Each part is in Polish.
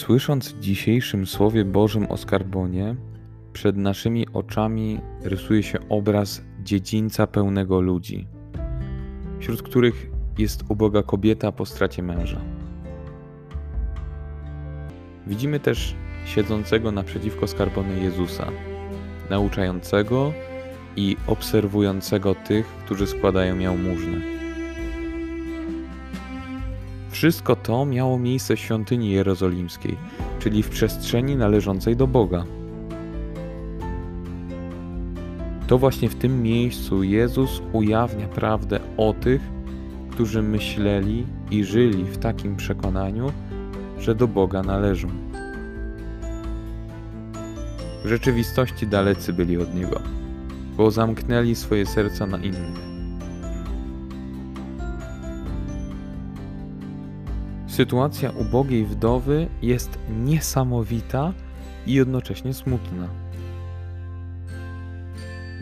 Słysząc w dzisiejszym Słowie Bożym o skarbonie, przed naszymi oczami rysuje się obraz dziedzińca pełnego ludzi, wśród których jest uboga kobieta po stracie męża. Widzimy też siedzącego naprzeciwko skarbony Jezusa, nauczającego i obserwującego tych, którzy składają jałmużnę. Wszystko to miało miejsce w świątyni jerozolimskiej, czyli w przestrzeni należącej do Boga. To właśnie w tym miejscu Jezus ujawnia prawdę o tych, którzy myśleli i żyli w takim przekonaniu, że do Boga należą. W rzeczywistości dalecy byli od Niego, bo zamknęli swoje serca na innych. Sytuacja ubogiej wdowy jest niesamowita i jednocześnie smutna.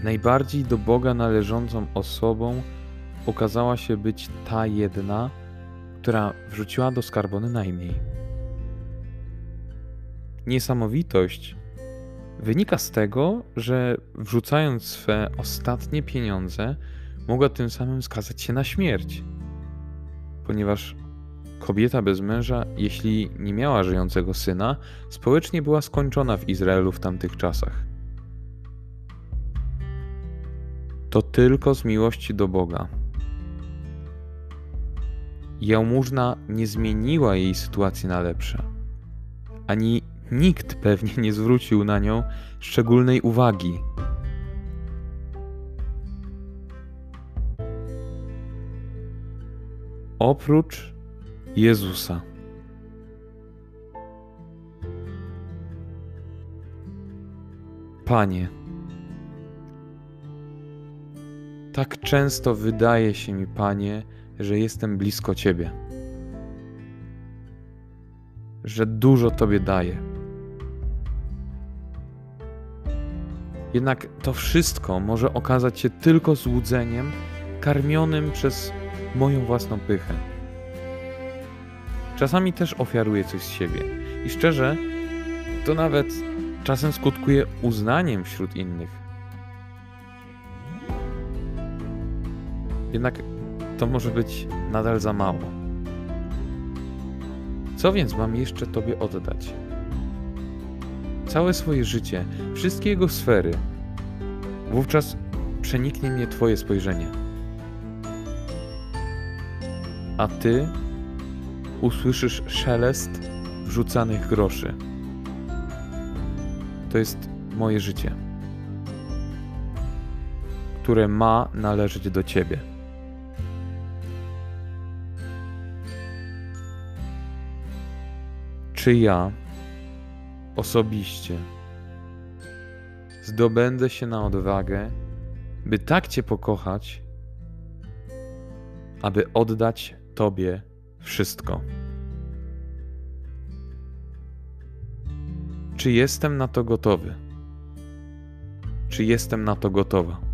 Najbardziej do Boga należącą osobą okazała się być ta jedna, która wrzuciła do skarbony najmniej. Niesamowitość wynika z tego, że wrzucając swe ostatnie pieniądze, mogła tym samym skazać się na śmierć, ponieważ Kobieta bez męża, jeśli nie miała żyjącego syna, społecznie była skończona w Izraelu w tamtych czasach. To tylko z miłości do Boga. Jałmużna nie zmieniła jej sytuacji na lepsze. Ani nikt pewnie nie zwrócił na nią szczególnej uwagi. Oprócz Jezusa. Panie, tak często wydaje się mi, Panie, że jestem blisko Ciebie, że dużo Tobie daję. Jednak to wszystko może okazać się tylko złudzeniem karmionym przez moją własną pychę. Czasami też ofiaruję coś z siebie. I szczerze, to nawet czasem skutkuje uznaniem wśród innych. Jednak to może być nadal za mało. Co więc mam jeszcze Tobie oddać? Całe swoje życie, wszystkie jego sfery. Wówczas przeniknie mnie Twoje spojrzenie. A Ty usłyszysz szelest wrzucanych groszy. To jest moje życie, które ma należeć do Ciebie. Czy ja osobiście zdobędę się na odwagę, by tak Cię pokochać, aby oddać Tobie wszystko. Czy jestem na to gotowy? Czy jestem na to gotowa?